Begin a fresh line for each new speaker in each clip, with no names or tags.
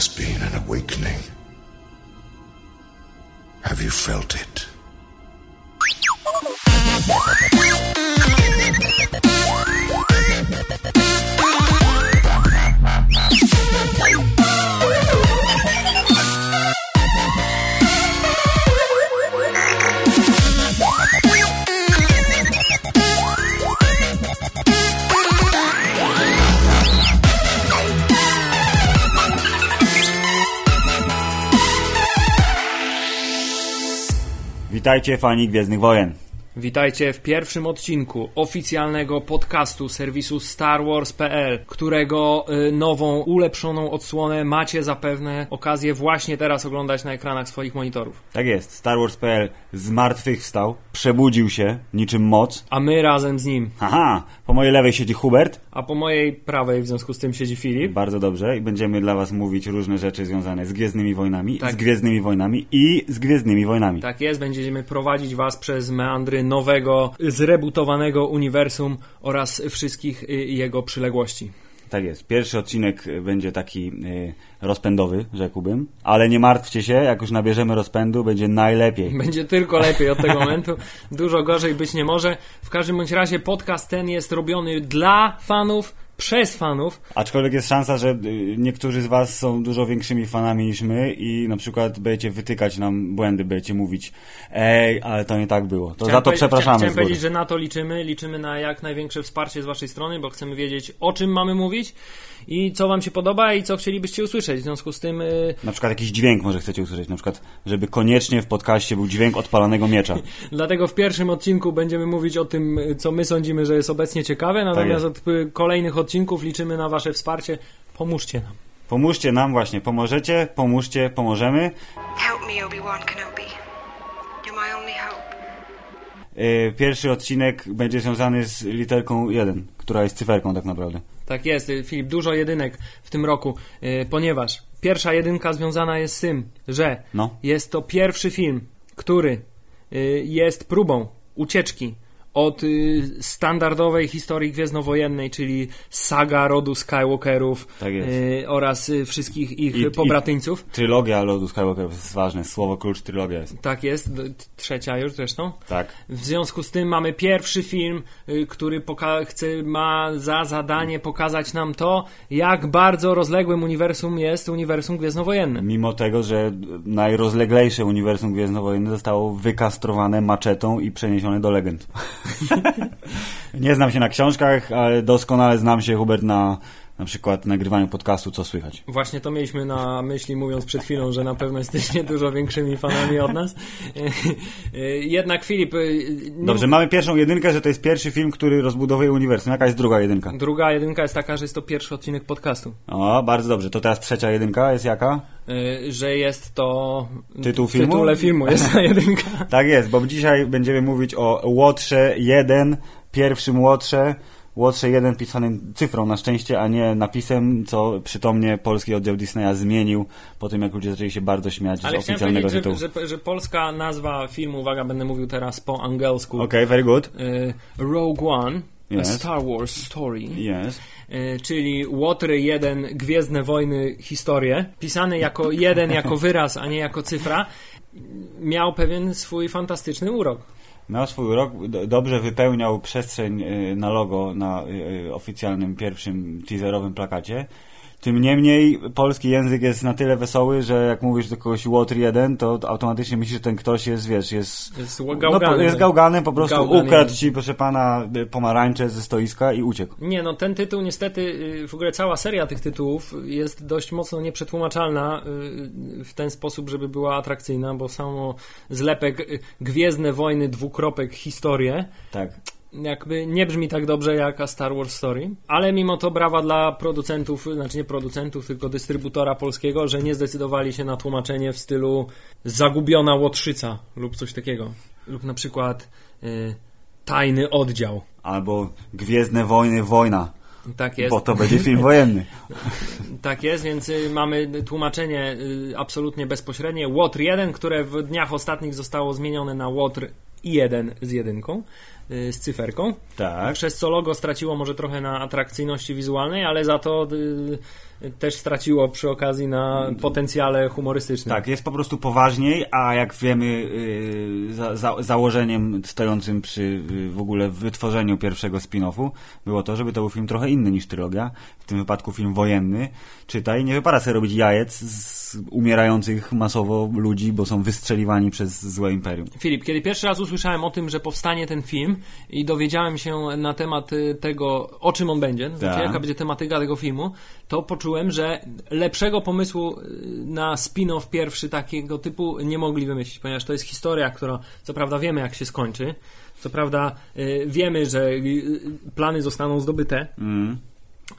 has been an awakening. Have you felt it?
Witajcie fani Gwiezdnych Wojen.
Witajcie w pierwszym odcinku oficjalnego podcastu serwisu StarWars.pl, którego y, nową, ulepszoną odsłonę macie zapewne okazję właśnie teraz oglądać na ekranach swoich monitorów.
Tak jest, Star Wars.pl zmartwychwstał, przebudził się niczym moc.
A my razem z nim.
Haha, po mojej lewej siedzi Hubert,
A po mojej prawej w związku z tym siedzi Filip.
bardzo dobrze, i będziemy dla was mówić różne rzeczy związane z Gwiezdnymi Wojnami,
Tak.
z Gwiezdnymi Wojnami i z Gwiezdnymi Wojnami.
Tak jest, będziemy prowadzić Was przez meandry nowego, zrebutowanego uniwersum oraz wszystkich y, jego przyległości.
Tak jest. Pierwszy odcinek będzie taki y, rozpędowy, rzekłbym, ale nie martwcie się, jak już nabierzemy rozpędu, będzie najlepiej.
Będzie tylko lepiej od tego momentu. Dużo gorzej być nie może. W każdym bądź razie podcast ten jest robiony dla fanów, przez fanów.
Aczkolwiek jest szansa, że y, niektórzy z was są dużo większymi fanami niż my i na przykład będziecie wytykać nam błędy, będziecie mówić ej, ale to nie tak było. To za to przepraszamy
Chciałem powiedzieć, że na to liczymy. Liczymy na jak największe wsparcie z Waszej strony, bo chcemy wiedzieć, o czym mamy mówić i co Wam się podoba i co chcielibyście usłyszeć. W związku z tym y,
Na przykład jakiś dźwięk może chcecie usłyszeć, na przykład, żeby koniecznie w podcaście był dźwięk odpalanego miecza.
Dlatego w pierwszym odcinku będziemy mówić o tym, co my sądzimy, że jest obecnie ciekawe, natomiast
jest.
od y, kolejnych odcinków liczymy na Wasze wsparcie. Pomóżcie nam.
Pomóżcie nam właśnie, pomożecie, pomóżcie, pomożemy.
Help me, Obi-Wan Kenobi. You're my only hope.
Yy, Pierwszy odcinek będzie związany z literką 1, która jest cyferką tak naprawdę.
Tak jest, y, Filip, dużo jedynek w tym roku, y, ponieważ pierwsza jedynka związana jest z tym, że
No.
jest to pierwszy film, który y, jest próbą ucieczki od y, standardowej historii gwiezdnowojennej, czyli saga rodu Skywalkerów
Tak
y, oraz y, wszystkich ich
I- i-
pobratyńców.
Trylogia Lodu Skywalker jest ważne, słowo klucz trylogia jest.
Tak jest, trzecia już zresztą.
Tak.
W związku z tym mamy pierwszy film, y, który chce, ma za zadanie pokazać nam to, jak bardzo rozległym uniwersum jest uniwersum gwiezdnowojennym.
Mimo tego, że najrozleglejsze uniwersum Gwiezdnowojenne zostało wykastrowane maczetą i przeniesione do legend. Nie znam się na książkach, ale doskonale znam się, Hubert, na na przykład nagrywaniu podcastu Co Słychać.
Właśnie to mieliśmy na myśli, mówiąc przed chwilą, że na pewno jesteście dużo większymi fanami od nas. Jednak Filip, y, nie
Dobrze, mamy pierwszą jedynkę, że to jest pierwszy film, który rozbudowuje uniwersum. Jaka jest druga jedynka?
druga jedynka jest taka, że jest to pierwszy odcinek podcastu.
O, bardzo dobrze. To teraz trzecia jedynka jest jaka?
Y, Że jest to...
Tytuł
w
filmu?
tytule filmu jest ta jedynka.
Tak jest, bo dzisiaj będziemy mówić o Łotrze 1, pierwszym Łotrze. Łotrze 1 pisanym cyfrą na szczęście, a nie napisem, co przytomnie polski oddział Disneya zmienił po tym, jak ludzie zaczęli się bardzo śmiać
Ale
z oficjalnego tytułu.
że, że, że polska nazwa filmu, uwaga, będę mówił teraz po angielsku,
Okej, very good.
y, Rogue One, a
Yes.
Star Wars Story,
Yes.
y, czyli Łotry 1, Gwiezdne Wojny, historie, pisany jako jeden, jako wyraz, a nie jako cyfra, miał pewien swój fantastyczny urok.
Miał swój urok, do- dobrze wypełniał przestrzeń y, na logo na y, y, oficjalnym pierwszym teaserowym plakacie. Tym niemniej polski język jest na tyle wesoły, że jak mówisz do kogoś Łotr 1, to automatycznie myślisz, że ten ktoś jest, wiesz, jest...
Jest
No, po,
gałganem.
jest gałganem, po prostu
Gałgan
ukradł
jeden.
ci, proszę pana, pomarańcze ze stoiska i uciekł.
Nie, no ten tytuł niestety, y, w ogóle cała seria tych tytułów jest dość mocno nieprzetłumaczalna y, w ten sposób, żeby była atrakcyjna, bo samo zlepek y, Gwiezdne Wojny, dwukropek, historie,
Tak.
Jakby nie brzmi tak dobrze jak A Star Wars Story, ale mimo to brawa dla producentów, znaczy nie producentów, tylko dystrybutora polskiego, że nie zdecydowali się na tłumaczenie w stylu Zagubiona Łotrzyca lub coś takiego. Lub na przykład y, Tajny Oddział.
Albo Gwiezdne Wojny, Wojna.
Tak jest.
Bo to będzie film wojenny.
Tak jest, więc y, mamy tłumaczenie y, absolutnie bezpośrednie. Łotr 1, które w dniach ostatnich zostało zmienione na Łotr 1 z jedynką. Y, z cyferką.
Tak.
Przez co logo straciło może trochę na atrakcyjności wizualnej, ale za to y, też straciło przy okazji na potencjale humorystycznym.
Tak, jest po prostu poważniej, a jak wiemy, yy, za, za, założeniem stojącym przy yy, w ogóle wytworzeniu pierwszego spin-offu było to, żeby to był film trochę inny niż trylogia, w tym wypadku film wojenny. Czytaj, nie wypada sobie robić jajec z umierających masowo ludzi, bo są wystrzeliwani przez złe imperium.
Filip, kiedy pierwszy raz usłyszałem o tym, że powstanie ten film i dowiedziałem się na temat y, tego, o czym on będzie, znaczy jaka będzie tematyka tego filmu, to poczułem, że lepszego pomysłu y, na spin-off pierwszy takiego typu nie mogli wymyślić, ponieważ to jest historia, która, co prawda wiemy jak się skończy, co prawda y, wiemy, że plany zostaną zdobyte,
Mm.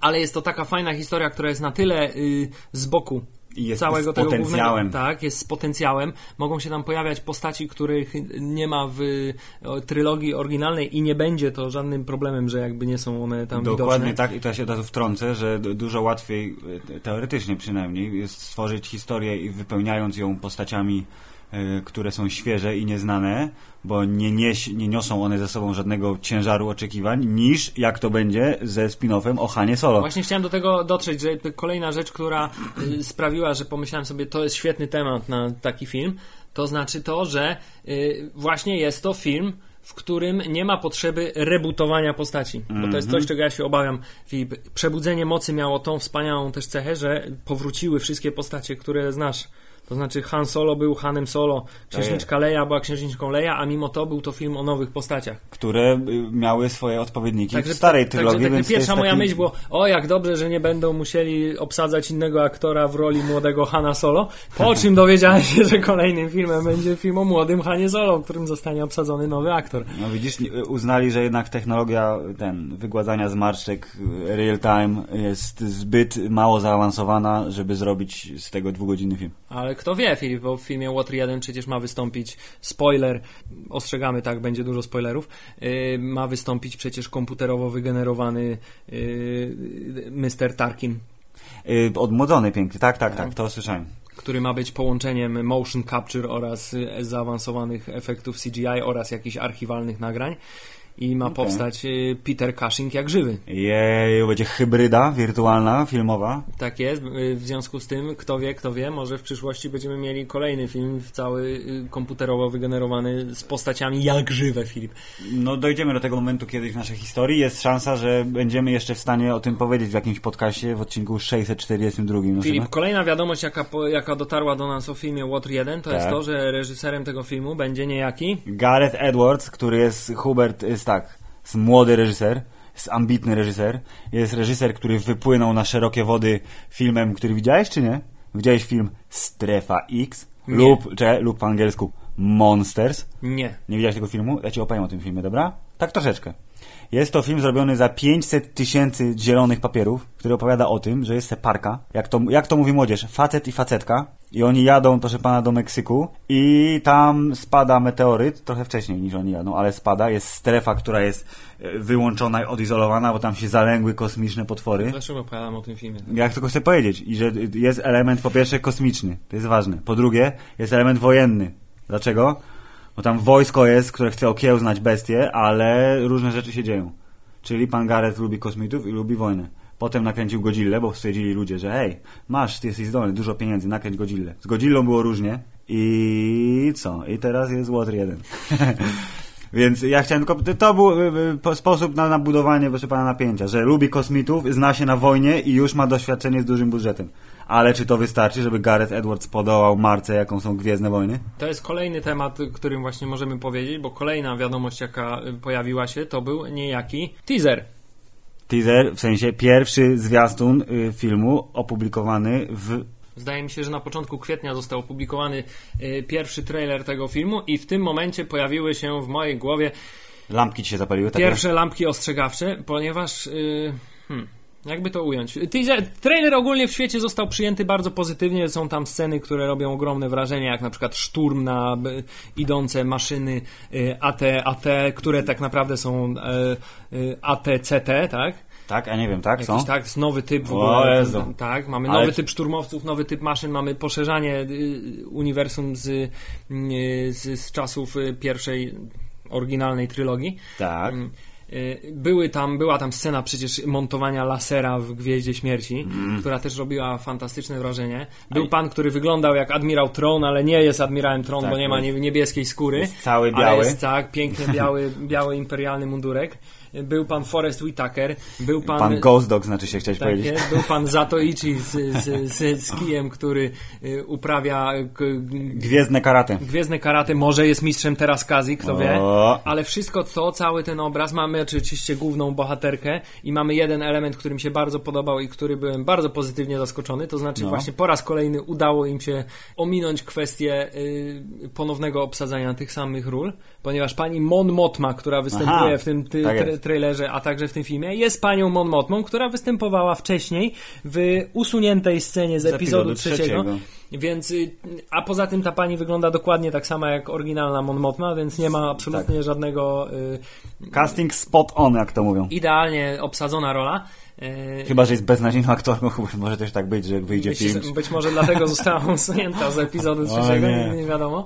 ale jest to taka fajna historia, która jest na tyle z boku
I jest
całego
z
tego
potencjałem.
głównego, tak, jest z potencjałem. Mogą się tam pojawiać postaci, których nie ma w trylogii oryginalnej i nie będzie to żadnym problemem, że jakby nie są one tam
Dokładnie
widoczne.
tak i to ja się od razu wtrącę, że dużo łatwiej, e, teoretycznie przynajmniej, jest stworzyć historię i wypełniając ją postaciami, które są świeże i nieznane, bo nie, nieś, nie niosą one ze sobą żadnego ciężaru oczekiwań, niż jak to będzie ze spin-offem o Hanie Solo.
Właśnie chciałem do tego dotrzeć, że kolejna rzecz, która y, sprawiła, że pomyślałem sobie, to jest świetny temat na taki film, to znaczy to, że y, właśnie jest to film, w którym nie ma potrzeby rebootowania postaci. Bo to jest coś, czego ja się obawiam. Filip, Przebudzenie Mocy miało tą wspaniałą też cechę, że powróciły wszystkie postacie, które znasz. To znaczy Han Solo był Hanem Solo, księżniczka Leia była księżniczką Leia, a mimo to był to film o nowych postaciach.
które y, miały swoje odpowiedniki
Także,
w starej
także
trylogii,
tak,
więc
pierwsza moja
taki...
myśl było, o jak dobrze, że nie będą musieli obsadzać innego aktora w roli młodego Hana Solo, po czym dowiedziałem się, że kolejnym filmem będzie film o młodym Hanie Solo, w którym zostanie obsadzony nowy aktor.
No widzisz, nie- uznali, że jednak technologia ten, wygładzania zmarszczek y, real time jest zbyt mało zaawansowana, żeby zrobić z tego dwugodzinny film.
Ale kto wie, Filip, bo w filmie Water 1 przecież ma wystąpić. Spoiler, ostrzegamy, tak, będzie dużo spoilerów, yy, ma wystąpić przecież komputerowo wygenerowany yy, Mr. Tarkin,
Y, odmłodzony piękny, tak, tak, tak, to słyszałem.
który ma być połączeniem motion capture oraz y, zaawansowanych efektów CGI oraz jakichś archiwalnych nagrań i ma powstać y, Peter Cushing jak żywy.
Jej, będzie hybryda wirtualna, filmowa.
Tak jest, y, w związku z tym, kto wie, kto wie, może w przyszłości będziemy mieli kolejny film cały y, komputerowo wygenerowany z postaciami jak żywe, Filip.
No dojdziemy do tego momentu kiedyś w naszej historii. Jest szansa, że będziemy jeszcze w stanie o tym powiedzieć w jakimś podcaście w odcinku 642. No
Filip,
chyba.
kolejna wiadomość, jaka, jaka dotarła do nas o filmie Water 1, to
Tak.
jest to, że reżyserem tego filmu będzie niejaki
Gareth Edwards, który jest Hubert, jest tak, jest młody reżyser, jest ambitny reżyser, jest reżyser, który wypłynął na szerokie wody filmem, który widziałeś czy nie? Widziałeś film Strefa X
Nie.
lub, czy, lub po angielsku Monsters?
nie.
Nie widziałeś tego filmu? Ja ci opowiem o tym filmie, dobra? Tak troszeczkę. Jest to film zrobiony za 500 tysięcy zielonych papierów, który opowiada o tym, że jest se parka, jak to, jak to mówi młodzież, facet i facetka i oni jadą, proszę pana, do Meksyku i tam spada meteoryt, trochę wcześniej niż oni jadą, ale spada, jest strefa, która jest e, wyłączona i odizolowana, bo tam się zalęgły kosmiczne potwory.
Dlaczego opowiadam o tym filmie?
Jak tylko chcę powiedzieć. I że jest element po pierwsze kosmiczny, to jest ważne. Po drugie, jest element wojenny. Dlaczego? Bo tam wojsko jest, które chce okiełznać bestie, ale różne rzeczy się dzieją. Czyli pan Gareth lubi kosmitów i lubi wojnę. Potem nakręcił Godzillę, bo stwierdzili ludzie, że hej, masz, ty jesteś zdolny, dużo pieniędzy, nakręć Godzillę. Z Godzillą było różnie i co? I teraz jest Water 1. Więc ja chciałem tylko, to- był y, y, po- sposób na, na budowanie, proszę pana, napięcia, że lubi kosmitów, zna się na wojnie i już ma doświadczenie z dużym budżetem. Ale czy to wystarczy, żeby Gareth Edwards podołał marce, jaką są Gwiezdne Wojny?
To jest kolejny temat, którym właśnie możemy powiedzieć, bo kolejna wiadomość, jaka y, pojawiła się, to był niejaki teaser.
Teaser, w sensie pierwszy zwiastun y, filmu opublikowany w...
Zdaje mi się, że na początku kwietnia został opublikowany y, pierwszy trailer tego filmu i w tym momencie pojawiły się w mojej głowie
Lampki ci się zapaliły, tak?
pierwsze lampki ostrzegawcze, ponieważ hmm, jakby to ująć? Teaser, trailer ogólnie w świecie został przyjęty bardzo pozytywnie. Są tam sceny, które robią ogromne wrażenie, jak na przykład szturm na idące maszyny y, AT, AT, które tak naprawdę są y, y, AT-CT, tak?
Tak, a nie wiem, tak? Są?
Jakiś tak, jest nowy typ w
O
ogóle.
Jezu.
Tak, mamy
Ale-
nowy typ szturmowców, nowy typ maszyn, mamy poszerzanie uniwersum z, z, z czasów pierwszej oryginalnej trylogii.
Tak.
Mm, y, Były tam, była tam scena przecież montowania lasera w Gwieździe Śmierci, która też robiła fantastyczne wrażenie. Był
Mm.
Pan, który wyglądał jak admirał Tron, ale nie jest admirałem Tron,
Tak,
bo nie ma niebieskiej skóry.
jest cały
Ale
biały.
jest tak, piękny biały, biały imperialny mundurek. Był pan Forrest Whitaker, był pan...
Pan Ghost Dog znaczy się chciałeś
Tak
powiedzieć.
jest, był pan Zatoichi z, z, z, z kijem, który y, uprawia
Gwiezdne karate.
Gwiezdne karate, może jest mistrzem teraz Kazi, kto wie.
O.
Ale wszystko to, cały ten obraz, mamy oczywiście główną bohaterkę i mamy jeden element, który mi się bardzo podobał i który byłem bardzo pozytywnie zaskoczony, to znaczy
No.
właśnie po raz kolejny udało im się ominąć kwestię y, ponownego obsadzania tych samych ról, ponieważ pani Mon Motma, która występuje
Aha,
w tym ty,
tak jest.
Trailerze, a także w tym filmie, jest panią Mon Motmą, która występowała wcześniej w usuniętej scenie z,
Z
epizodu, trzeciego. Więc, y, a poza tym ta pani wygląda dokładnie tak samo jak oryginalna Mon Mothma, więc nie ma absolutnie
Tak.
żadnego y,
Casting spot on, jak to mówią.
idealnie obsadzona rola. Y,
Chyba, że jest beznadziejną aktorką, może też tak być, że jak wyjdzie
Myślisz,
film.
być może dlatego została usunięta z epizodu trzeciego,
nie.
nie. wiadomo.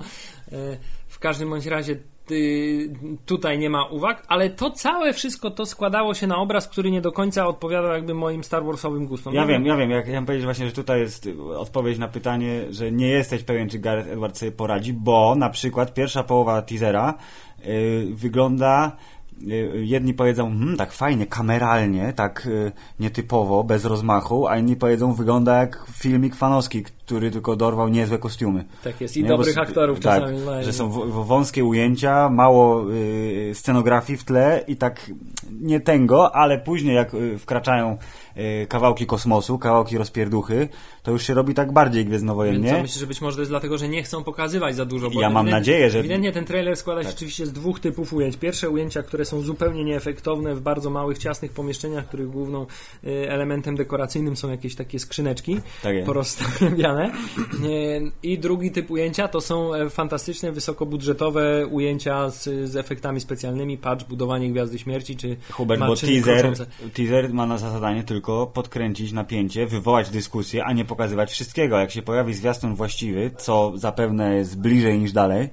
Y, W każdym bądź razie tutaj nie ma uwag, ale to całe wszystko to składało się na obraz, który nie do końca odpowiadał jakby moim Star Warsowym gustom.
Ja wiem, ja wiem. Jak chciałem powiedzieć właśnie, że tutaj jest y, odpowiedź na pytanie, że nie jesteś pewien, czy Gareth Edwards sobie poradzi, bo na przykład pierwsza połowa teasera y, wygląda y, jedni powiedzą, hmm, tak fajnie, kameralnie, tak y, nietypowo, bez rozmachu, a inni powiedzą, wygląda jak filmik fanowski, który tylko dorwał niezłe kostiumy.
Tak jest, i
Nie,
dobrych
bo
aktorów
tak,
czasami znaleźli.
że są w, wąskie ujęcia, mało y, scenografii w tle i tak nie tęgo, ale później jak y, wkraczają y, kawałki kosmosu, kawałki rozpierduchy, to już się robi tak bardziej
Więc co,
gwiezdnowojennie.
myślę, że być może to jest dlatego, że nie chcą pokazywać za dużo. Bo
Ja mam nadzieję, że- Tak.
Ewidentnie ten trailer składa się oczywiście z dwóch typów ujęć. Pierwsze ujęcia, które są zupełnie nieefektowne w bardzo małych, ciasnych pomieszczeniach, których główną y, elementem dekoracyjnym są jakieś takie skrzyneczki
Tak
porozstawiane. Y, I drugi typ ujęcia to są e, fantastyczne, wysokobudżetowe ujęcia z, z efektami specjalnymi, patch, budowanie Gwiazdy Śmierci, czy
Hubert, bo teaser,
kroczące.
teaser ma na zadanie tylko podkręcić napięcie, wywołać dyskusję, a nie pokazywać wszystkiego. Jak się pojawi zwiastun właściwy, co zapewne jest bliżej niż dalej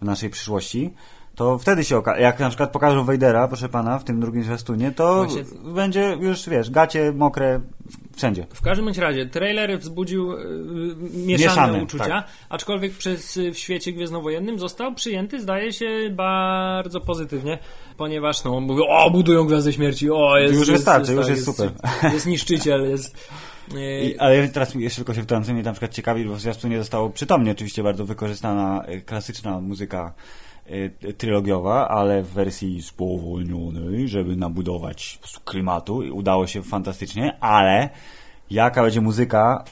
w naszej przyszłości, to wtedy się okaże. Jak na przykład pokażą Wejdera, proszę pana, w tym drugim zwiastunie, to
Właśnie-
będzie już, wiesz, gacie mokre wszędzie.
W każdym bądź razie trailer wzbudził y, mieszane,
Mieszane,
uczucia,
tak.
aczkolwiek przez, w świecie gwiezdnowojennym został przyjęty, zdaje się, bardzo pozytywnie, ponieważ no, mówią, o, budują Gwiazdę Śmierci, o, jest...
Już wystarczy, już jest super.
Jest niszczyciel, jest...
I, ale teraz jeszcze tylko się wtrącę, mnie na przykład ciekawi, bo w zwiastunie zostało przytomnie oczywiście bardzo wykorzystana e, klasyczna muzyka e, trylogiowa, ale w wersji spowolnionej, żeby nabudować klimatu i udało się fantastycznie, ale jaka będzie muzyka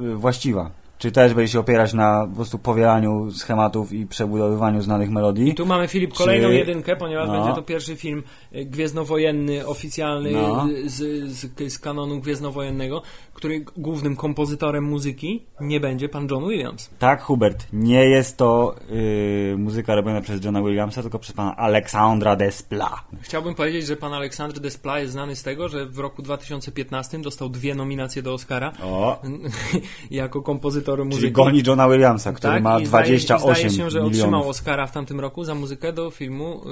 e, właściwa? Czy też będzie się opierać na po prostu powielaniu schematów i przebudowywaniu znanych melodii?
Tu mamy, Filip, kolejną
Czy-
jedynkę, ponieważ
No.
będzie to pierwszy film y, gwiezdnowojenny, oficjalny
No.
z, z, z kanonu gwiezdnowojennego, który głównym kompozytorem muzyki nie będzie pan John Williams.
Tak, Hubert, nie jest to y, muzyka robiona przez Johna Williamsa, tylko przez pana Aleksandra Despla.
Chciałbym powiedzieć, że pan Aleksander Desplat jest znany z tego, że w roku 2015 dostał dwie nominacje do Oscara
O,
jako kompozytor muzyki.
Czyli goni Johna Williamsa, który
tak,
ma
i zdaje,
28
i zdaje się, że otrzymał
milionów.
Oscara w tamtym roku za muzykę do filmu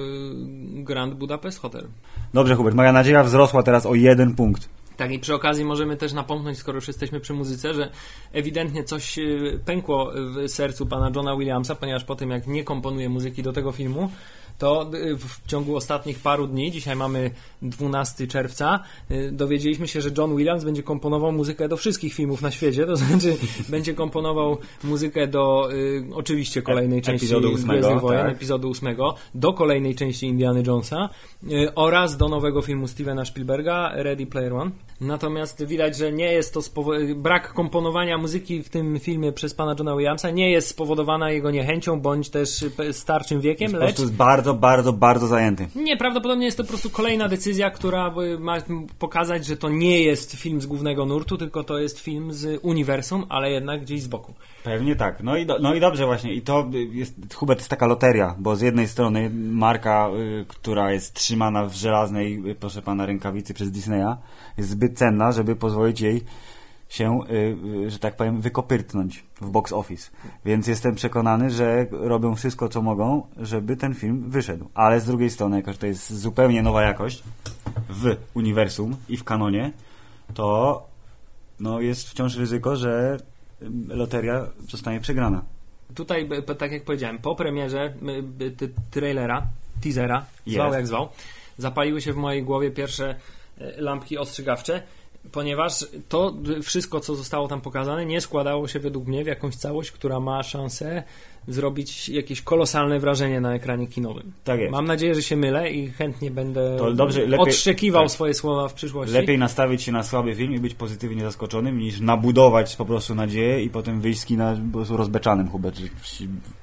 y, Grand Budapest Hotel.
Dobrze, Hubert, moja nadzieja wzrosła teraz o jeden punkt.
Tak i przy okazji możemy też napomknąć, skoro już jesteśmy przy muzyce, że ewidentnie coś y, pękło w sercu pana Johna Williamsa, ponieważ po tym jak nie komponuje muzyki do tego filmu, to y, w ciągu ostatnich paru dni, dzisiaj mamy 12 czerwca, y, dowiedzieliśmy się, że John Williams będzie komponował muzykę do wszystkich filmów na świecie, to znaczy będzie komponował muzykę do y, oczywiście kolejnej części Gwiezdnych Wojen,
tak.
epizodu ósmego, do kolejnej części Indiana Jonesa y, oraz do nowego filmu Stevena Spielberga Ready Player One. Natomiast widać, że nie jest to spowo- brak komponowania muzyki w tym filmie przez pana Johna Williamsa nie jest spowodowana jego niechęcią bądź też y, starczym wiekiem, lecz
bardzo, bardzo, bardzo zajęty.
nie, prawdopodobnie jest to po prostu kolejna decyzja, która ma pokazać, że to nie jest film z głównego nurtu, tylko to jest film z uniwersum, ale jednak gdzieś z boku.
Pewnie tak. No i, do, no i dobrze właśnie. I to jest, Hubert, jest taka loteria, bo z jednej strony marka, y, która jest trzymana w żelaznej, y, proszę pana, rękawicy przez Disneya, jest zbyt cenna, żeby pozwolić jej się, y, y, że tak powiem, wykopyrtnąć w box office. Więc jestem przekonany, że robią wszystko, co mogą, żeby ten film wyszedł. Ale z drugiej strony, jako że to jest zupełnie nowa jakość w uniwersum i w kanonie, to no, jest wciąż ryzyko, że y, loteria zostanie przegrana.
Tutaj, b- tak jak powiedziałem, po premierze y, trailera, teasera, zwał jak zwał, zapaliły się w mojej głowie pierwsze y, lampki ostrzegawcze, ponieważ to wszystko, co zostało tam pokazane, nie składało się według mnie w jakąś całość, która ma szansę zrobić jakieś kolosalne wrażenie na ekranie kinowym.
Tak jest.
Mam nadzieję, że się mylę i chętnie będę
To dobrze, lepiej-
odszczekiwał
tak.
swoje słowa w przyszłości.
Lepiej nastawić się na słaby film i być pozytywnie zaskoczonym, niż nabudować po prostu nadzieję i potem wyjść z kina po prostu rozbeczanym, Hubert, że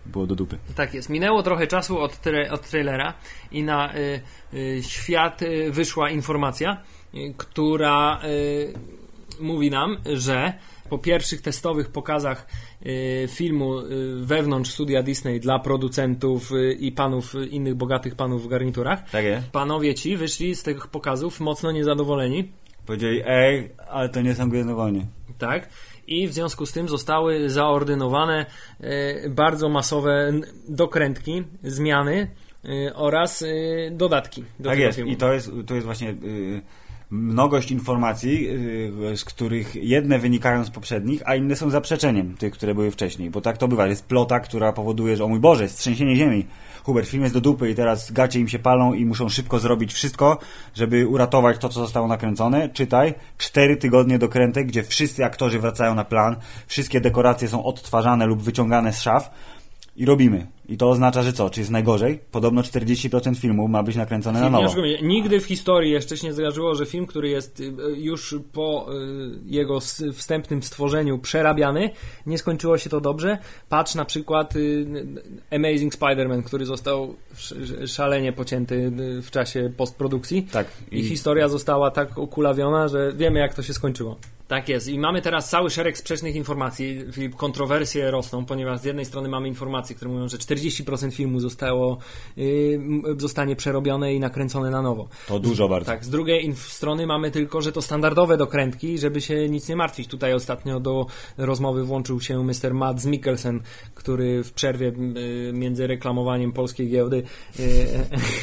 było do dupy.
Tak jest. Minęło trochę czasu od, tra- od trailera i na y, y, świat y, wyszła informacja, która y, mówi nam, że po pierwszych testowych pokazach y, filmu y, wewnątrz studia Disney dla producentów y, i panów, y, innych bogatych panów w garniturach,
Tak
panowie ci wyszli z tych pokazów mocno niezadowoleni.
Powiedzieli, ej, ale to nie są Gwiezdne.
Tak. I w związku z tym zostały zaordynowane bardzo masowe dokrętki, zmiany oraz dodatki do
Tak
tego
jest.
filmu.
I to jest, to jest właśnie y, mnogość informacji, y, z których jedne wynikają z poprzednich, a inne są zaprzeczeniem tych, które były wcześniej. Bo tak to bywa. Jest plota, która powoduje, że o mój Boże, jest trzęsienie ziemi. Hubert, film jest do dupy i teraz gacie im się palą i muszą szybko zrobić wszystko, żeby uratować to, co zostało nakręcone. Czytaj, cztery tygodnie dokrętek, gdzie wszyscy aktorzy wracają na plan, wszystkie dekoracje są odtwarzane lub wyciągane z szaf i robimy. I to oznacza, że co? Czy jest najgorzej? Podobno 40% filmu ma być nakręcone na
Film,
nowo.
oszukujmy się, Nigdy w historii jeszcze się nie zdarzyło, że film, który jest y, już po y, jego wstępnym stworzeniu przerabiany, nie skończyło się to dobrze. Patrz na przykład y, Amazing Spider-Man, który został sz- szalenie pocięty y, w czasie postprodukcji.
Tak.
I,
I-
historia została tak okulawiona, że wiemy jak to się skończyło. Tak jest. I mamy teraz cały szereg sprzecznych informacji. Filip, Kontrowersje rosną, ponieważ z jednej strony mamy informacje, które mówią, że 40% filmu zostało, y, m- zostanie przerobione i nakręcone na nowo.
To dużo bardzo.
Tak, z drugiej strony mamy tylko, że to standardowe dokrętki, żeby się nic nie martwić. Tutaj ostatnio do rozmowy włączył się Mr. Mads Mikkelsen, który w przerwie y, między reklamowaniem polskiej giełdy y,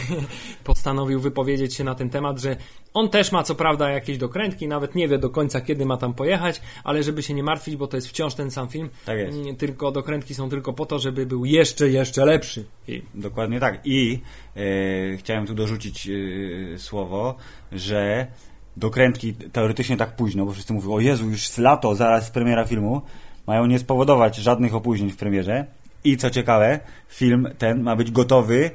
postanowił wypowiedzieć się na ten temat, że on też ma co prawda jakieś dokrętki, nawet nie wie do końca kiedy ma tam pojechać, ale żeby się nie martwić, bo to jest wciąż ten sam film.
Tak jest.
Mm, Tylko dokrętki są tylko po to, żeby był jeszcze, jeszcze lepszy.
Dokładnie tak. I e, chciałem tu dorzucić e, słowo, że dokrętki teoretycznie tak późno, bo wszyscy mówią, o Jezu, już z lato, zaraz premiera filmu, mają nie spowodować żadnych opóźnień w premierze. I co ciekawe, film ten ma być gotowy e,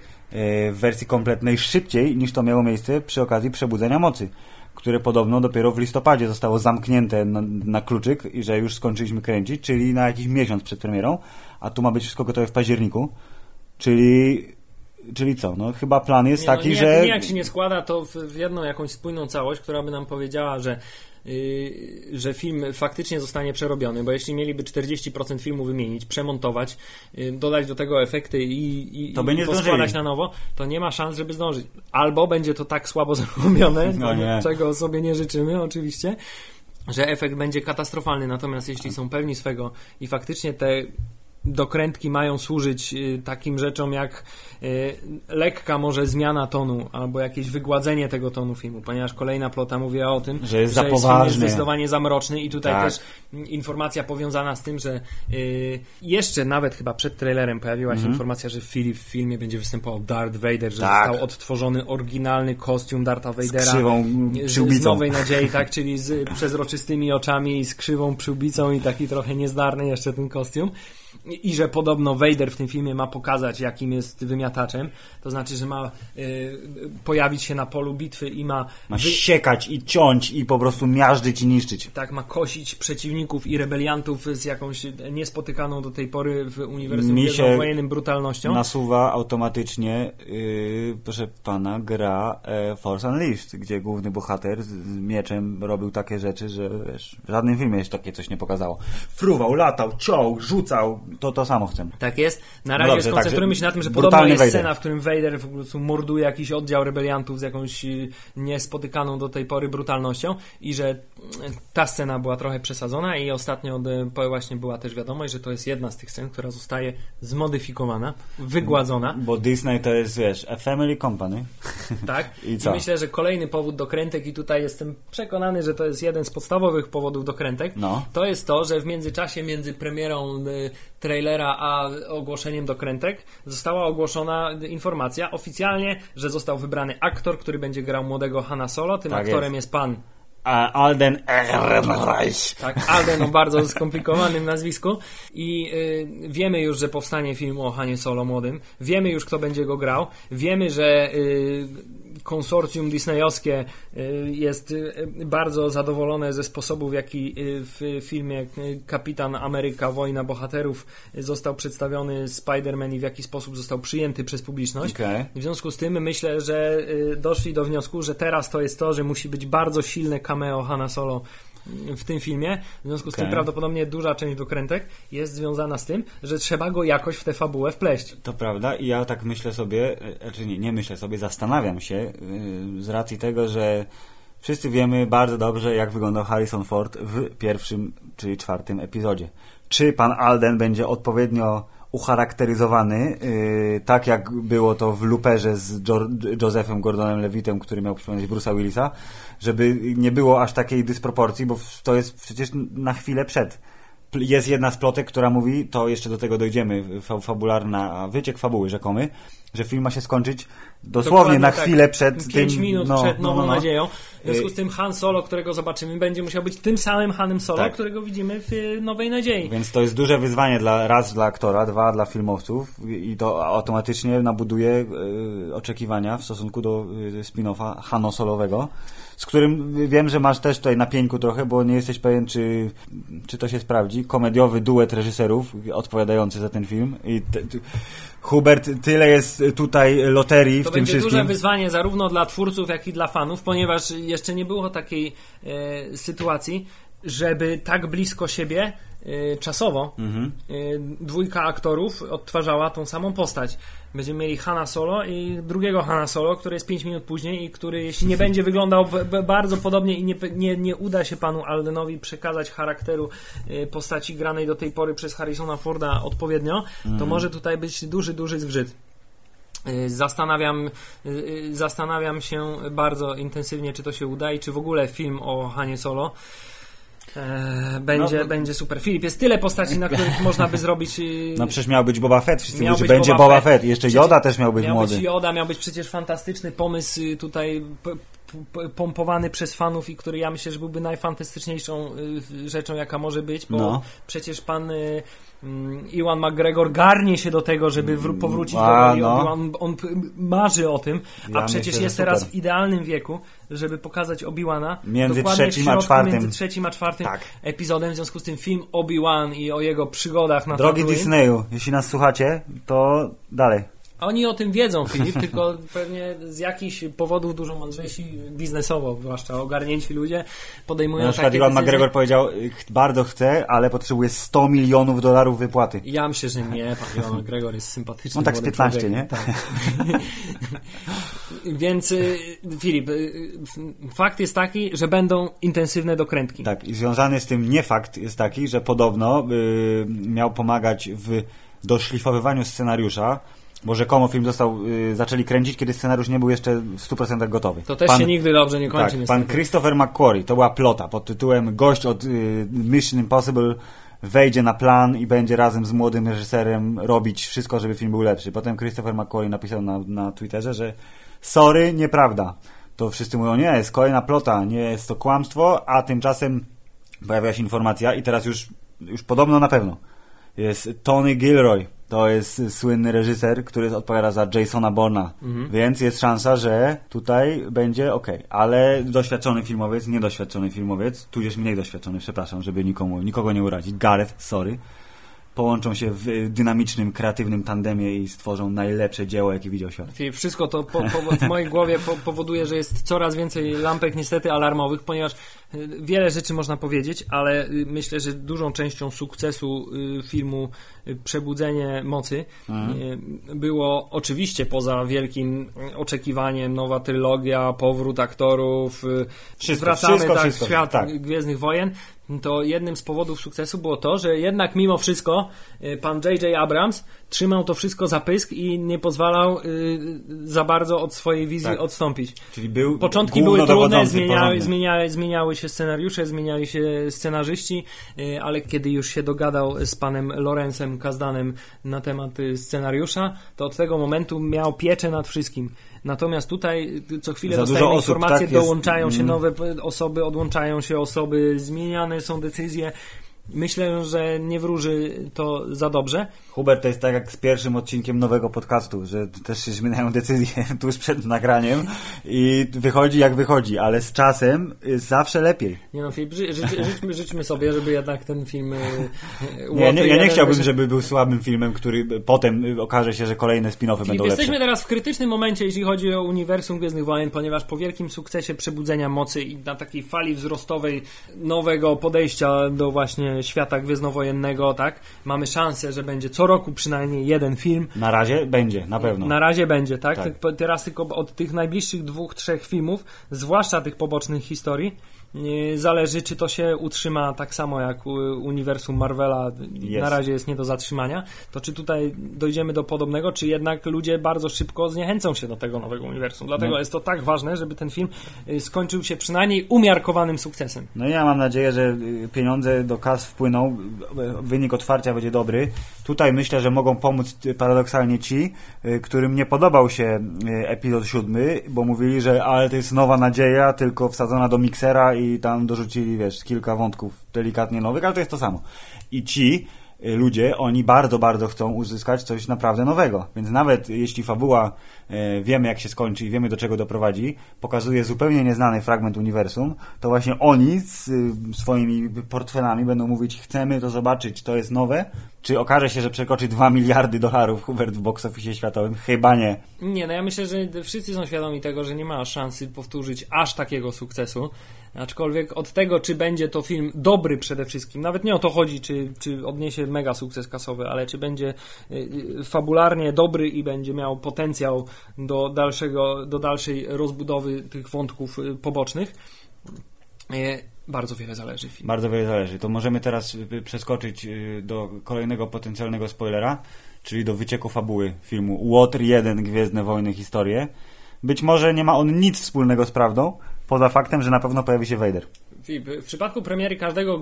w wersji kompletnej szybciej niż to miało miejsce przy okazji Przebudzenia Mocy, które podobno dopiero w listopadzie zostało zamknięte na, na kluczyk i że już skończyliśmy kręcić, czyli na jakiś miesiąc przed premierą, a tu ma być wszystko gotowe w październiku. Czyli, czyli co? No chyba plan jest
Nie,
taki,
no, nie,
że...
Nie jak się nie składa to w, jedną jakąś spójną całość, która by nam powiedziała, że, że film faktycznie zostanie przerobiony, bo jeśli mieliby 40% filmu wymienić, przemontować, yy, dodać do tego efekty i, i,
To by nie
poskładać
zdążyli.
na nowo, to nie ma szans, żeby zdążyć. Albo będzie to tak słabo zrobione,
No nie.
czego sobie nie życzymy oczywiście, że efekt będzie katastrofalny. Natomiast jeśli są pewni swego i faktycznie te dokrętki mają służyć y, takim rzeczom jak y, lekka może zmiana tonu albo jakieś wygładzenie tego tonu filmu, ponieważ kolejna plota mówiła o tym,
Że jest za
film jest zdecydowanie za mroczny i tutaj
Tak.
też informacja powiązana z tym, że y, jeszcze nawet chyba przed trailerem pojawiła się informacja, że w, filmie będzie występował Darth Vader, że
Mhm. Tak.
został odtworzony oryginalny kostium Dartha Vadera
krzywą
z, z. Nowej Nadziei, tak, czyli z przezroczystymi oczami i z krzywą przyłbicą i taki trochę niezdarny jeszcze ten kostium. I, że podobno Vader w tym filmie ma pokazać, jakim jest wymiataczem. To znaczy, że ma y, pojawić się na polu bitwy i ma,
Ma
wy-
siekać i ciąć i po prostu miażdżyć i niszczyć.
tak, ma kosić przeciwników i rebeliantów z jakąś niespotykaną do tej pory w uniwersum gwiezdnowojennym brutalnością.
Nasuwa automatycznie, yy, proszę pana, gra e, Force Unleashed, gdzie główny bohater z, z mieczem robił takie rzeczy, że wiesz, w żadnym filmie jeszcze takie coś nie pokazało. Fruwał, latał, ciął, rzucał, to to samo chcę.
Tak jest. Na
No
razie
dobrze,
skoncentrujmy
także
się na tym, że podobno jest
Vader.
scena, w którym Vader po prostu morduje jakiś oddział rebeliantów z jakąś y, niespotykaną do tej pory brutalnością i że y, ta scena była trochę przesadzona i ostatnio y, właśnie była też wiadomość, że to jest jedna z tych scen, która zostaje zmodyfikowana, wygładzona.
Bo Disney to jest, wiesz, a family company.
Tak?
I co?
myślę, że kolejny powód do krętek, i tutaj jestem przekonany, że to jest jeden z podstawowych powodów do krętek,
No.
to jest to, że w międzyczasie między premierą y, trailera a ogłoszeniem do krętek została ogłoszona informacja oficjalnie, że został wybrany aktor, który będzie grał młodego Hanna Solo. Tym
Tak
aktorem
jest.
jest pan
Alden Ehrenreich.
tak, Alden o bardzo skomplikowanym nazwisku i y, wiemy już, że powstanie film o Hanie Solo młodym, wiemy już, kto będzie go grał, wiemy, że y, konsorcjum disneyowskie y, jest y, bardzo zadowolone ze sposobu, w jaki y, w filmie y, Kapitan Ameryka Wojna Bohaterów został przedstawiony Spider-Man i w jaki sposób został przyjęty przez publiczność.
Okej.
W związku z tym myślę, że doszli do wniosku, że teraz to jest to, że musi być bardzo silne cameo Hanna Solo w tym filmie. W związku z tym prawdopodobnie duża część dokrętek jest związana z tym, że trzeba go jakoś w tę fabułę wpleść.
To prawda i ja tak myślę sobie, e, znaczy nie, nie myślę sobie, zastanawiam się yy, z racji tego, że wszyscy wiemy bardzo dobrze, jak wyglądał Harrison Ford w pierwszym, czyli czwartym epizodzie. Czy pan Alden będzie odpowiednio ucharakteryzowany, yy, tak jak było to w Luperze z jo Josephem Gordonem Levitem, który miał przypominać Bruce'a Willisa, żeby nie było aż takiej dysproporcji, bo to jest przecież na chwilę przed. Jest jedna z plotek, która mówi, to jeszcze do tego dojdziemy, fa fabularna, wyciek fabuły rzekomy, że film ma się skończyć dosłownie
Dokładnie
na
tak.
chwilę przed
Pięć
tym.
minut
no,
przed
no,
nową
no, no.
nadzieją. W związku z tym Han Solo, którego zobaczymy, będzie musiał być tym samym Hanem Solo,
Tak.
którego widzimy w y, Nowej Nadziei.
Więc to jest duże wyzwanie dla, raz dla aktora, dwa dla filmowców i to automatycznie nabuduje y, oczekiwania w stosunku do y, spin-offa Hano Solowego, z którym wiem, że masz też tutaj na pieńku trochę, bo nie jesteś pewien, czy, czy to się sprawdzi. Komediowy duet reżyserów odpowiadający za ten film i te, Hubert, tyle jest tutaj loterii
To
w tym
będzie
wszystkim.
duże wyzwanie zarówno dla twórców, jak i dla fanów, ponieważ jeszcze nie było takiej e, sytuacji, żeby tak blisko siebie czasowo
Mhm.
e, dwójka aktorów odtwarzała tą samą postać. Będziemy mieli Hanna Solo i drugiego Hanna Solo, który jest 5 minut później i który, jeśli nie będzie wyglądał bardzo podobnie i nie, nie, nie uda się panu Aldenowi przekazać charakteru e, postaci granej do tej pory przez Harrisona Forda odpowiednio,
Mhm.
to może tutaj być duży, duży zgrzyt. Y, Zastanawiam, y, y, zastanawiam się bardzo intensywnie, czy to się uda i czy w ogóle film o Hanie Solo e, będzie,
No, no-
będzie super. Filip, jest tyle postaci, na których można by zrobić. y,
No przecież miał być Boba Fett, wszyscy mówią, że będzie
Boba Fett.
Fett. Jeszcze Yoda też miał być
miał
młody.
być Joda, miał być przecież fantastyczny pomysł y, tutaj pompowany przez fanów i który ja myślę, że byłby najfantastyczniejszą y, rzeczą, jaka może być, bo
No.
przecież pan y, mm, Iwan McGregor garnie się do tego, żeby wró- powrócić do
A,
roli
no.
On p- marzy o tym, a
Ja
przecież
myślę,
jest teraz w idealnym wieku, żeby pokazać Obi-Wana
Między trzecim a czwartym.
Między trzecim a czwartym
Tak.
epizodem, w związku z tym film Obi-Wan i o jego przygodach na
Drogi
Tatooine.
Disneyu, jeśli nas słuchacie, to dalej.
Oni o tym wiedzą, Filip, tylko pewnie z jakichś powodów dużo mądrzejsi biznesowo, zwłaszcza ogarnięci ludzie, podejmują
Na przykład
takie
Iwan
decyzje.
McGregor powiedział, bardzo chce, ale potrzebuje 100 milionów dolarów wypłaty.
Ja myślę, że nie, pan Iwan McGregor jest sympatyczny.
On tak z
młody
15,
człowiek.
nie?
Tak. Więc y, Filip, y, fakt jest taki, że będą intensywne dokrętki.
Tak, i związany z tym nie fakt jest taki, że podobno y, miał pomagać w doszlifowywaniu scenariusza, bo rzekomo film został, y, zaczęli kręcić, kiedy scenariusz nie był jeszcze w 100% gotowy.
To też
Pan-
się nigdy dobrze nie kończy.
Tak,
niestety.
pan Christopher McQuarrie, to była plota pod tytułem Gość od y, Mission Impossible wejdzie na plan i będzie razem z młodym reżyserem robić wszystko, żeby film był lepszy. Potem Christopher McQuarrie napisał na, na Twitterze, że sorry, nieprawda. To wszyscy mówią, nie, jest kolejna plota, nie jest to kłamstwo, a tymczasem pojawia się informacja i teraz już, już podobno na pewno jest Tony Gilroy. To jest słynny reżyser, który odpowiada za Jasona Borna. Więc jest szansa, że tutaj będzie ok. Ale doświadczony filmowiec, niedoświadczony filmowiec, tudzież mniej doświadczony, przepraszam, żeby nikomu, nikogo nie urazić. Gareth, sorry. Połączą się w y, dynamicznym, kreatywnym tandemie i stworzą najlepsze dzieło, jakie widział świat.
Wszystko to po, po, w mojej głowie po, powoduje, że jest coraz więcej lampek niestety alarmowych, ponieważ y, wiele rzeczy można powiedzieć, ale y, myślę, że dużą częścią sukcesu filmu Przebudzenie Mocy y, było oczywiście poza wielkim oczekiwaniem nowa trylogia, powrót aktorów,
Wszystko,
wracamy
wszystko,
tak
wszystko,
w świat
tak.
Gwiezdnych Wojen, to jednym z powodów sukcesu było to, że jednak mimo wszystko y, pan J.J. Abrams trzymał to wszystko za pysk i nie pozwalał y, za bardzo od swojej wizji
Tak.
odstąpić.
Czyli był
Początki były trudne, zmieniały, zmieniały, zmieniały się scenariusze, zmieniali się scenarzyści, y, ale kiedy już się dogadał z panem Lorenzem Kazdanem na temat scenariusza, to od tego momentu miał pieczę nad wszystkim. Natomiast tutaj y, co chwilę
Za
dostajemy
osób,
informacje,
tak, jest-
dołączają się
mm.
nowe osoby, odłączają się osoby, zmieniane są decyzje. Myślę, że nie wróży to za dobrze.
Hubert to jest tak jak z pierwszym odcinkiem nowego podcastu, że też się zmieniają decyzje tuż przed nagraniem i wychodzi jak wychodzi, ale z czasem zawsze lepiej.
Nie no, Filip, ży, ży, życzmy, życzmy sobie, żeby jednak ten film. y,
Nie, nie, ja nie chciałbym, żeby był słabym filmem, który potem okaże się, że kolejne spin-offy będą
jesteśmy
lepsze.
teraz w krytycznym momencie, jeśli chodzi o uniwersum Gwiezdnych Wojen, ponieważ po wielkim sukcesie Przebudzenia Mocy i na takiej fali wzrostowej nowego podejścia do właśnie świata gwiezdnowojennego, tak, mamy szansę, że będzie co roku przynajmniej jeden film.
Na razie będzie, na pewno.
Na razie będzie, tak?
Tak.
Teraz tylko od tych najbliższych dwóch, trzech filmów, zwłaszcza tych pobocznych historii, zależy, czy to się utrzyma tak samo jak uniwersum Marvela na razie jest nie do zatrzymania, to czy tutaj dojdziemy do podobnego, czy jednak ludzie bardzo szybko zniechęcą się do tego nowego uniwersum. Dlatego
No.
jest to tak ważne, żeby ten film y, skończył się przynajmniej umiarkowanym sukcesem.
No i ja mam nadzieję, że y, pieniądze do kas wpłyną, wynik otwarcia będzie dobry. Tutaj myślę, że mogą pomóc y, paradoksalnie ci, którym nie podobał się epizod siódmy, bo mówili, że ale to jest nowa nadzieja, tylko wsadzona do miksera i tam dorzucili, wiesz, kilka wątków delikatnie nowych, ale to jest to samo. I ci y, ludzie, oni bardzo, bardzo chcą uzyskać coś naprawdę nowego. Więc nawet jeśli fabuła e, wiemy jak się skończy i wiemy do czego doprowadzi, pokazuje zupełnie nieznany fragment uniwersum, to właśnie oni z y, swoimi portfelami będą mówić chcemy to zobaczyć, to jest nowe, czy okaże się, że przekroczy 2 miliardy dolarów Hubert w box office światowym? Chyba nie.
Nie, no ja myślę, że wszyscy są świadomi tego, że nie ma szansy powtórzyć aż takiego sukcesu. Aczkolwiek od tego, czy będzie to film dobry przede wszystkim, nawet nie o to chodzi, czy, czy odniesie mega sukces kasowy, ale czy będzie y, y, fabularnie dobry i będzie miał potencjał do, dalszego, do dalszej rozbudowy tych wątków y, pobocznych. Bardzo wiele zależy. Film.
Bardzo wiele zależy. To możemy teraz przeskoczyć do kolejnego potencjalnego spoilera, czyli do wycieku fabuły filmu Water 1 Gwiezdne Wojny Historie. Być może nie ma on nic wspólnego z prawdą, poza faktem, że na pewno pojawi się Vader.
W przypadku premiery każdego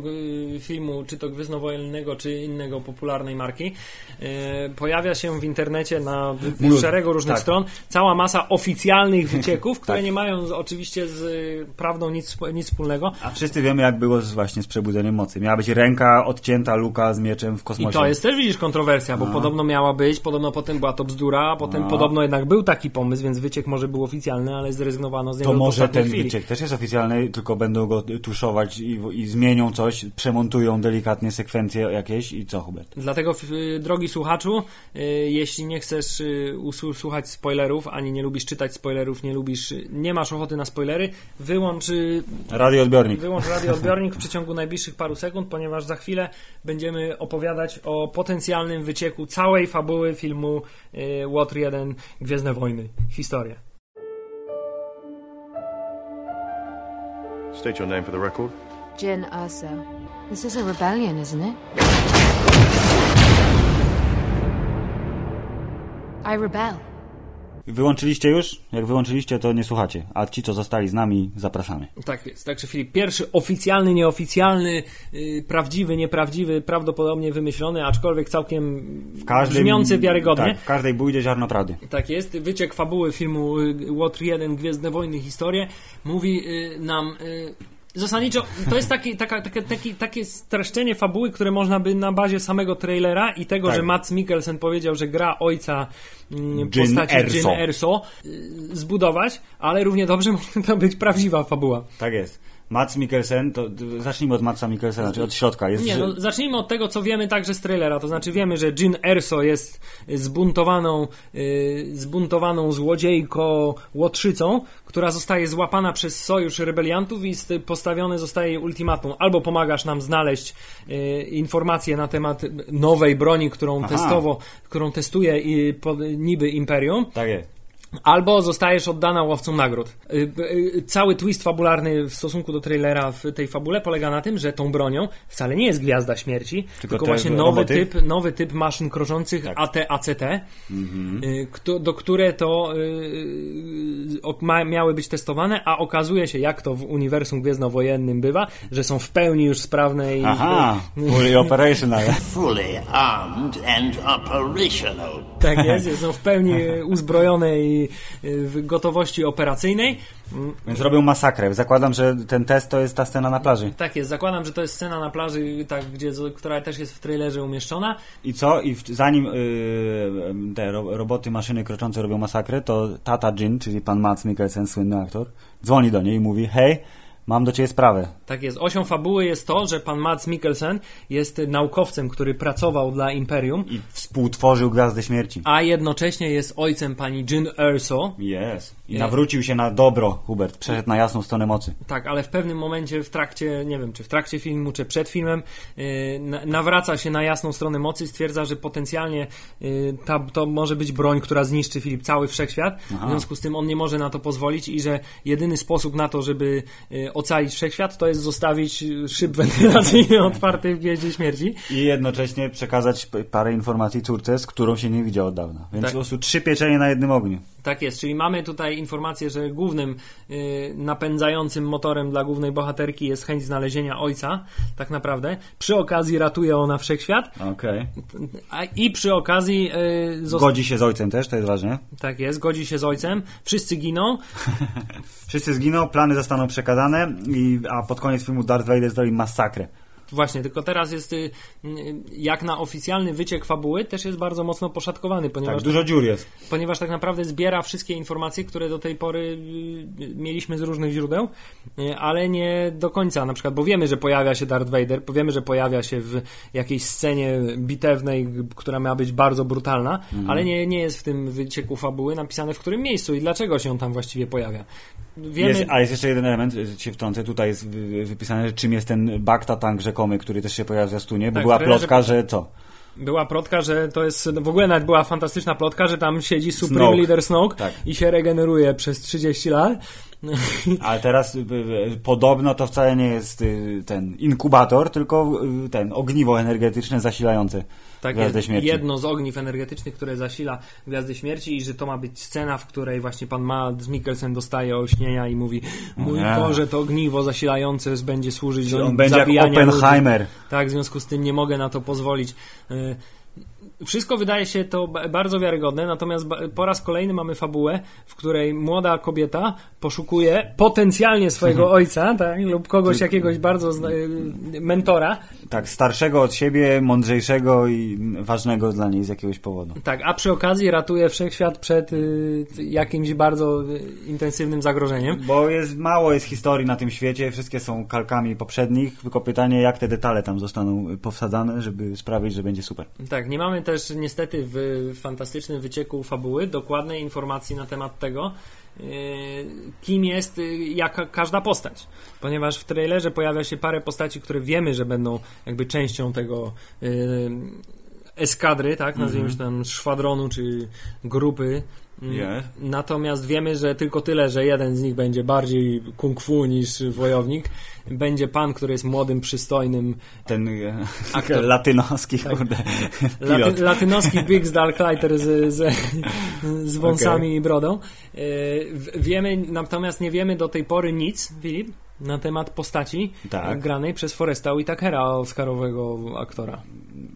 y, filmu, czy to gwiezdnowojennego, czy innego popularnej marki, y, pojawia się w internecie na
Mnóstwo,
szeregu różnych
tak.
stron cała masa oficjalnych wycieków, które
Tak.
nie mają oczywiście z y, prawdą nic, nic wspólnego.
A wszyscy wiemy, jak było z, właśnie z przebudzeniem mocy. Miała być ręka odcięta Luka z mieczem w
I
kosmosie.
to jest też, widzisz, kontrowersja, bo podobno miała być, podobno potem była to bzdura, a potem
No.
podobno jednak był taki pomysł, więc wyciek może był oficjalny, ale zrezygnowano z niego
To może ten
chwili.
wyciek też jest oficjalny, tylko będą go tuszować i, i zmienią coś, przemontują delikatnie sekwencje jakieś i co, Hubert?
Dlatego, drogi słuchaczu, y, jeśli nie chcesz y, usłu- słuchać spoilerów, ani nie lubisz czytać spoilerów, nie lubisz, y, nie masz ochoty na spoilery, wyłącz,
Radioodbiornik.
wyłącz radioodbiornik w przeciągu najbliższych paru sekund, ponieważ za chwilę będziemy opowiadać o potencjalnym wycieku całej fabuły filmu Łotr 1 Gwiezdne Wojny. Historia.
State your name for the record.
Jin Ursa. This is a rebellion, isn't it? I rebel.
Wyłączyliście już? Jak wyłączyliście, to nie słuchacie. A ci, co zostali z nami, zapraszamy.
Tak jest. Także Filip, pierwszy oficjalny, nieoficjalny, y, prawdziwy, nieprawdziwy, prawdopodobnie wymyślony, aczkolwiek całkiem
W każdym,
brzmiący wiarygodnie.
Tak, w każdej bójdzie ziarno prawdy.
Tak jest. Wyciek fabuły filmu y, Łotr 1 Gwiezdne Wojny Historie mówi y, nam y, zasadniczo to jest taki, taka, takie, taki, takie streszczenie fabuły, które można by na bazie samego trailera i tego,
Tak.
że Mats Mikkelsen powiedział, że gra ojca mm, postaci
Erso.
Jyn Erso y, zbudować, ale równie dobrze może to być prawdziwa fabuła.
Tak jest. Mats Mikkelsen, to zacznijmy od Matsa Mikkelsena, czyli od środka. Jest,
Nie, no, zacznijmy od tego, co wiemy także z trailera. To znaczy wiemy, że Jean Erso jest zbuntowaną, y, zbuntowaną złodziejką łotrzycą, która zostaje złapana przez sojusz rebeliantów i st- postawione zostaje jej ultimatum. Albo pomagasz nam znaleźć y, informacje na temat nowej broni, którą
Aha.
testowo, którą testuje i, po, niby Imperium,
Tak jest.
Albo zostajesz oddana łowcom nagród. Y, y, Cały twist fabularny w stosunku do trailera w tej fabule polega na tym, że tą bronią wcale nie jest Gwiazda Śmierci, tylko,
te
właśnie nowy
roboty?
typ, nowy typ maszyn kroczących
Tak.
AT, ACT, y, kto, do które to y, y, miały być testowane, a okazuje się, jak to w uniwersum gwiezdnowojennym bywa, że są w pełni już sprawne i
Aha, fully operational.
fully armed and operational.
Tak jest, są w pełni uzbrojone i y, w gotowości operacyjnej.
Więc robią masakrę. Zakładam, że ten test to jest ta scena na plaży.
Tak jest, zakładam, że to jest scena na plaży, tak, gdzie, która też jest w trailerze umieszczona.
I co? I w, zanim y, te ro, roboty, maszyny kroczące robią masakrę, to tata Jin, czyli pan Mats Mikkelsen, słynny aktor, dzwoni do niej i mówi, hej, mam do ciebie sprawę.
Tak jest. Osią fabuły jest to, że pan Mads Mikkelsen jest naukowcem, który pracował dla Imperium,
I współtworzył Gwiazdę Śmierci.
a jednocześnie jest ojcem pani Jin Erso.
Jest. I
Nie.
nawrócił się na dobro, Hubert. Przeszedł na jasną stronę mocy.
Tak, ale w pewnym momencie w trakcie, nie wiem, czy w trakcie filmu, czy przed filmem, na- nawraca się na jasną stronę mocy i stwierdza, że potencjalnie yy, ta, to może być broń, która zniszczy Filip cały wszechświat. W związku z tym on nie może na to pozwolić i że jedyny sposób na to, żeby ocalić wszechświat, to jest zostawić szyb wentylacyjny otwarty w Gwieździe Śmierci.
I jednocześnie przekazać parę informacji córce, z którą się nie widział od dawna. Więc
Tak.
po prostu trzy pieczenie na jednym ogniu.
Tak jest, czyli mamy tutaj informację, że głównym y, napędzającym motorem dla głównej bohaterki jest chęć znalezienia ojca, tak naprawdę. Przy okazji ratuje ona wszechświat,
Okej.
a, i przy okazji y, zosta-
Godzi się z ojcem też, to jest ważne.
tak jest, godzi się z ojcem, wszyscy giną,
Wszyscy zginą, plany zostaną przekazane, i, a pod koniec filmu Darth Vader zrobi masakrę.
Właśnie, tylko teraz jest, y, jak na oficjalny wyciek fabuły, też jest bardzo mocno poszatkowany, ponieważ
Tak, dużo dziur jest.
ponieważ tak naprawdę zbiera wszystkie informacje, które do tej pory y, mieliśmy z różnych źródeł, y, ale nie do końca. Na przykład, bo wiemy, że pojawia się Darth Vader, wiemy, że pojawia się w jakiejś scenie bitewnej, która miała być bardzo brutalna, ale nie, nie jest w tym wycieku fabuły napisane w którym miejscu i dlaczego się on tam właściwie pojawia. Wiemy,
Jest, a jest jeszcze jeden element, się wtrącę, tutaj jest wy- wypisane, czym jest ten Bacta tank rzekomy, który też się pojawia w zwiastunie, bo
Tak,
była plotka, że co?
Była plotka, że to jest. W ogóle nawet była fantastyczna plotka, że tam siedzi Supreme
Snoke.
Leader Snoke
Tak.
i się regeneruje przez 30 lat.
Ale teraz y, y, podobno to wcale nie jest y, ten inkubator, tylko y, ten ogniwo energetyczne zasilające
Tak
Gwiazdę Śmierci.
jedno z ogniw energetycznych, które zasila Gwiazdy Śmierci i że to ma być scena, w której właśnie pan Mads Mikkelsen dostaje olśnienia i mówi mój
nie.
Boże, to ogniwo zasilające będzie służyć do
On będzie jak
zabijania
Oppenheimer.
Ludzi. Tak, w związku z tym nie mogę na to pozwolić. Wszystko wydaje się to ba- bardzo wiarygodne, natomiast po raz kolejny mamy fabułę, w której młoda kobieta poszukuje potencjalnie swojego ojca, tak, lub kogoś jakiegoś bardzo y, mentora,
Tak, starszego od siebie, mądrzejszego i ważnego dla niej z jakiegoś powodu.
Tak, a przy okazji ratuje wszechświat przed y, jakimś bardzo y, intensywnym zagrożeniem.
Bo jest mało jest historii na tym świecie, wszystkie są kalkami poprzednich, tylko pytanie, jak te detale tam zostaną powsadzane, żeby sprawić, że będzie super.
Tak, nie mamy też niestety w fantastycznym wycieku fabuły dokładnej informacji na temat tego, y, kim jest y, jaka każda postać. Ponieważ w trailerze pojawia się parę postaci, które wiemy, że będą jakby częścią tego y, eskadry, tak, nazwijmy to tam szwadronu czy grupy.
Yes.
Natomiast wiemy, że tylko tyle, że jeden z nich będzie bardziej kung fu niż wojownik. Będzie pan, który jest młodym, przystojnym,
Ten e,
Aktor.
latynoski, kurde, pilot.
Laty, latynoski Big Darklighter z, z, z wąsami i brodą. E, Wiemy, natomiast nie wiemy do tej pory nic, Filip, na temat postaci
Tak.
granej przez Foresta Whitakera, oscarowego aktora.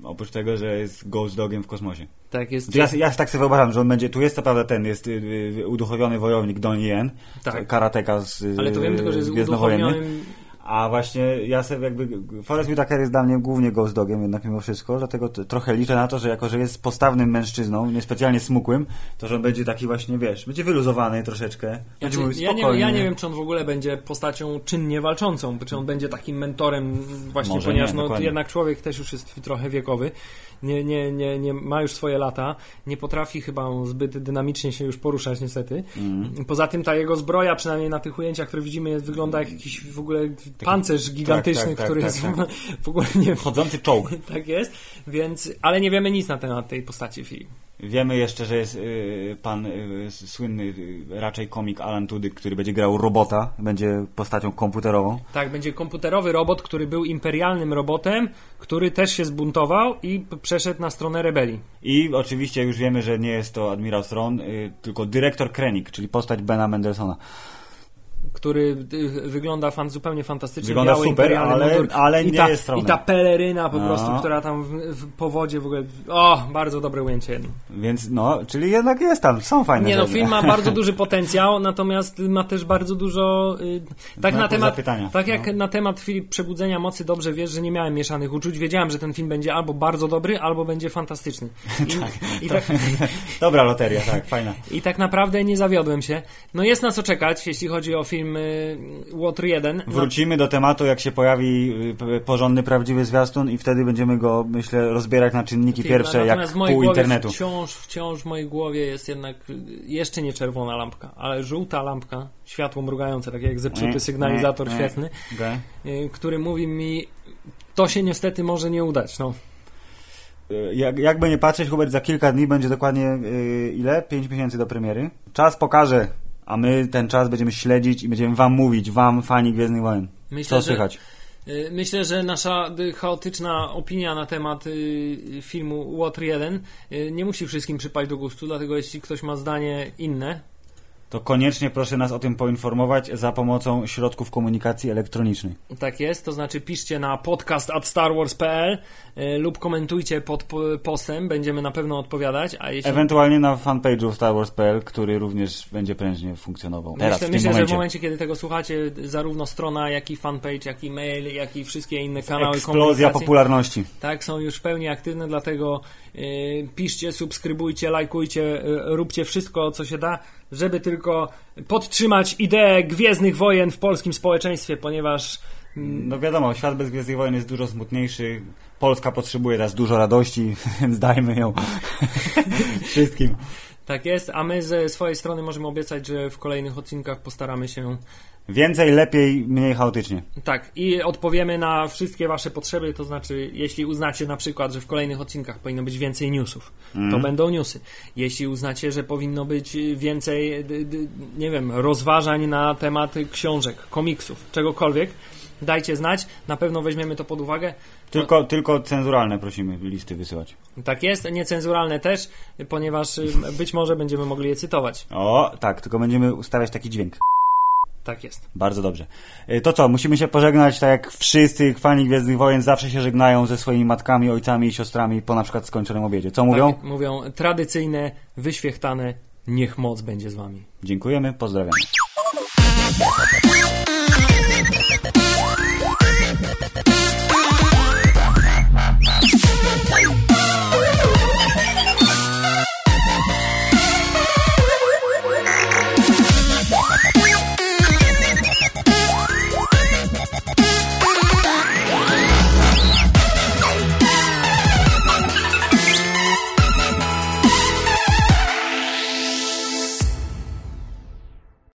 Oprócz tego, że jest Ghost Dogiem w kosmosie.
Tak jest.
Ja, ja tak sobie wyobrażam, że on będzie, tu jest co prawda ten, jest y, y, uduchowiony wojownik Donnie Yen,
Tak.
karateka z y,
ale to wiemy tylko, że jest
Gwiezdnowojennych.
uduchowionym
A właśnie ja sobie jakby, Forrest Whitaker jest dla mnie głównie Ghost Dogiem jednak mimo wszystko, dlatego trochę liczę na to, że jako, że jest postawnym mężczyzną, niespecjalnie smukłym, to że on będzie taki właśnie, wiesz, będzie wyluzowany troszeczkę, będzie
Znaczy, ja, nie, ja nie wiem, czy on w ogóle będzie postacią czynnie walczącą, czy on będzie takim mentorem właśnie,
Może
ponieważ
nie,
no, jednak człowiek też już jest trochę wiekowy, nie, nie, nie, nie ma już swoje lata, nie potrafi chyba zbyt dynamicznie się już poruszać niestety.
Mm.
Poza tym ta jego zbroja, przynajmniej na tych ujęciach, które widzimy, jest, wygląda jak jakiś w ogóle pancerz gigantyczny,
tak, tak,
który
tak,
jest
tak.
w ogóle, nie
Chodzący czołg.
tak jest, więc, ale nie wiemy nic na temat tej postaci w filmie.
Wiemy jeszcze, że jest y, pan y, słynny y, raczej komik Alan Tudyk, który będzie grał robota, będzie postacią komputerową.
Tak, będzie komputerowy robot, który był imperialnym robotem, który też się zbuntował i przeszedł na stronę rebelii.
I oczywiście już wiemy, że nie jest to Admiral Thrawn, y, tylko dyrektor Krennic, czyli postać Bena Mendelssohna.
Który y, wygląda fan, zupełnie fantastycznie.
Wygląda
biały,
super,
imperialny
ale-
mundur.
ale
I
nie
ta,
jest.
I ta peleryna po
No.
prostu, która tam w, w powodzie w ogóle... O, bardzo dobre ujęcie.
Więc no, czyli jednak jest tam, są fajne
Nie no,
rzeczy.
film ma bardzo duży potencjał, natomiast ma też bardzo dużo... Y, tak
Znaków
na temat,
zapytania.
tak jak
No.
na temat Filip Przebudzenia Mocy dobrze wiesz, że nie miałem mieszanych uczuć. Wiedziałem, że ten film będzie albo bardzo dobry, albo będzie fantastyczny. I, i, tak,
Dobra loteria, tak, fajna.
I tak naprawdę nie zawiodłem się. No jest na co czekać, jeśli chodzi o film y, Water 1. No,
Wrócimy do tematu, jak się pojawi y, porządny, prawdziwy zwiastun i wtedy będziemy go, myślę, rozbierać na czynniki pierwsze, jak
w
pół internetu.
Wciąż, wciąż w mojej głowie jest jednak jeszcze nie czerwona lampka, ale żółta lampka, światło mrugające, tak jak zepsuty
Nie,
sygnalizator
nie, nie.
świetny,
Okej.
y, który mówi mi, to się niestety może nie udać. No.
Jak, jakby nie patrzeć, Hubert, za kilka dni będzie dokładnie y, ile? Pięć miesięcy do premiery. Czas pokaże, a my ten czas będziemy śledzić i będziemy wam mówić, wam, fani Gwiezdnych Wojen.
Myślę,
Co
że-
słychać?
Y, Myślę, że nasza y, chaotyczna opinia na temat y, filmu Water 1 y, nie musi wszystkim przypaść do gustu, dlatego jeśli ktoś ma zdanie inne,
To koniecznie proszę nas o tym poinformować za pomocą środków komunikacji elektronicznej.
Tak jest, to znaczy piszcie na podcast at starwars.pl y, lub komentujcie pod po- postem, będziemy na pewno odpowiadać, a jeśli...
Ewentualnie na fanpage'u StarWars.pl, który również będzie prężnie funkcjonował. Teraz,
Myślę,
w
myślę że w
momencie.
momencie, kiedy tego słuchacie, zarówno strona, jak i fanpage, jak i mail, jak i wszystkie inne kanały
Eksplozja
komunikacji
popularności.
tak, są już w pełni aktywne, dlatego piszcie, subskrybujcie, lajkujcie, y, róbcie wszystko, co się da, żeby tylko podtrzymać ideę Gwiezdnych Wojen w polskim społeczeństwie, ponieważ
No wiadomo, świat bez Gwiezdnych Wojen jest dużo smutniejszy. Polska potrzebuje teraz dużo radości, więc dajmy ją wszystkim.
tak jest, a my ze swojej strony możemy obiecać, że w kolejnych odcinkach postaramy się
Więcej, lepiej, mniej chaotycznie.
Tak, i odpowiemy na wszystkie Wasze potrzeby, to znaczy, jeśli uznacie na przykład, że w kolejnych odcinkach powinno być więcej newsów, to będą newsy. Jeśli uznacie, że powinno być więcej, nie wiem, rozważań na tematy książek, komiksów, czegokolwiek, dajcie znać, na pewno weźmiemy to pod uwagę.
Tylko, tylko cenzuralne prosimy listy wysyłać.
Tak jest, niecenzuralne też, ponieważ y, być może będziemy mogli je cytować.
O, tak, tylko będziemy ustawiać taki dźwięk.
Tak jest.
Bardzo dobrze. Y, To co, musimy się pożegnać, tak jak wszyscy fani Gwiezdnych Wojen zawsze się żegnają ze swoimi matkami, ojcami i siostrami po na przykład skończonym obiedzie. Co mówią?
Tak, mówią tradycyjne, wyświechtane, niech moc będzie z Wami.
Dziękujemy, pozdrawiamy.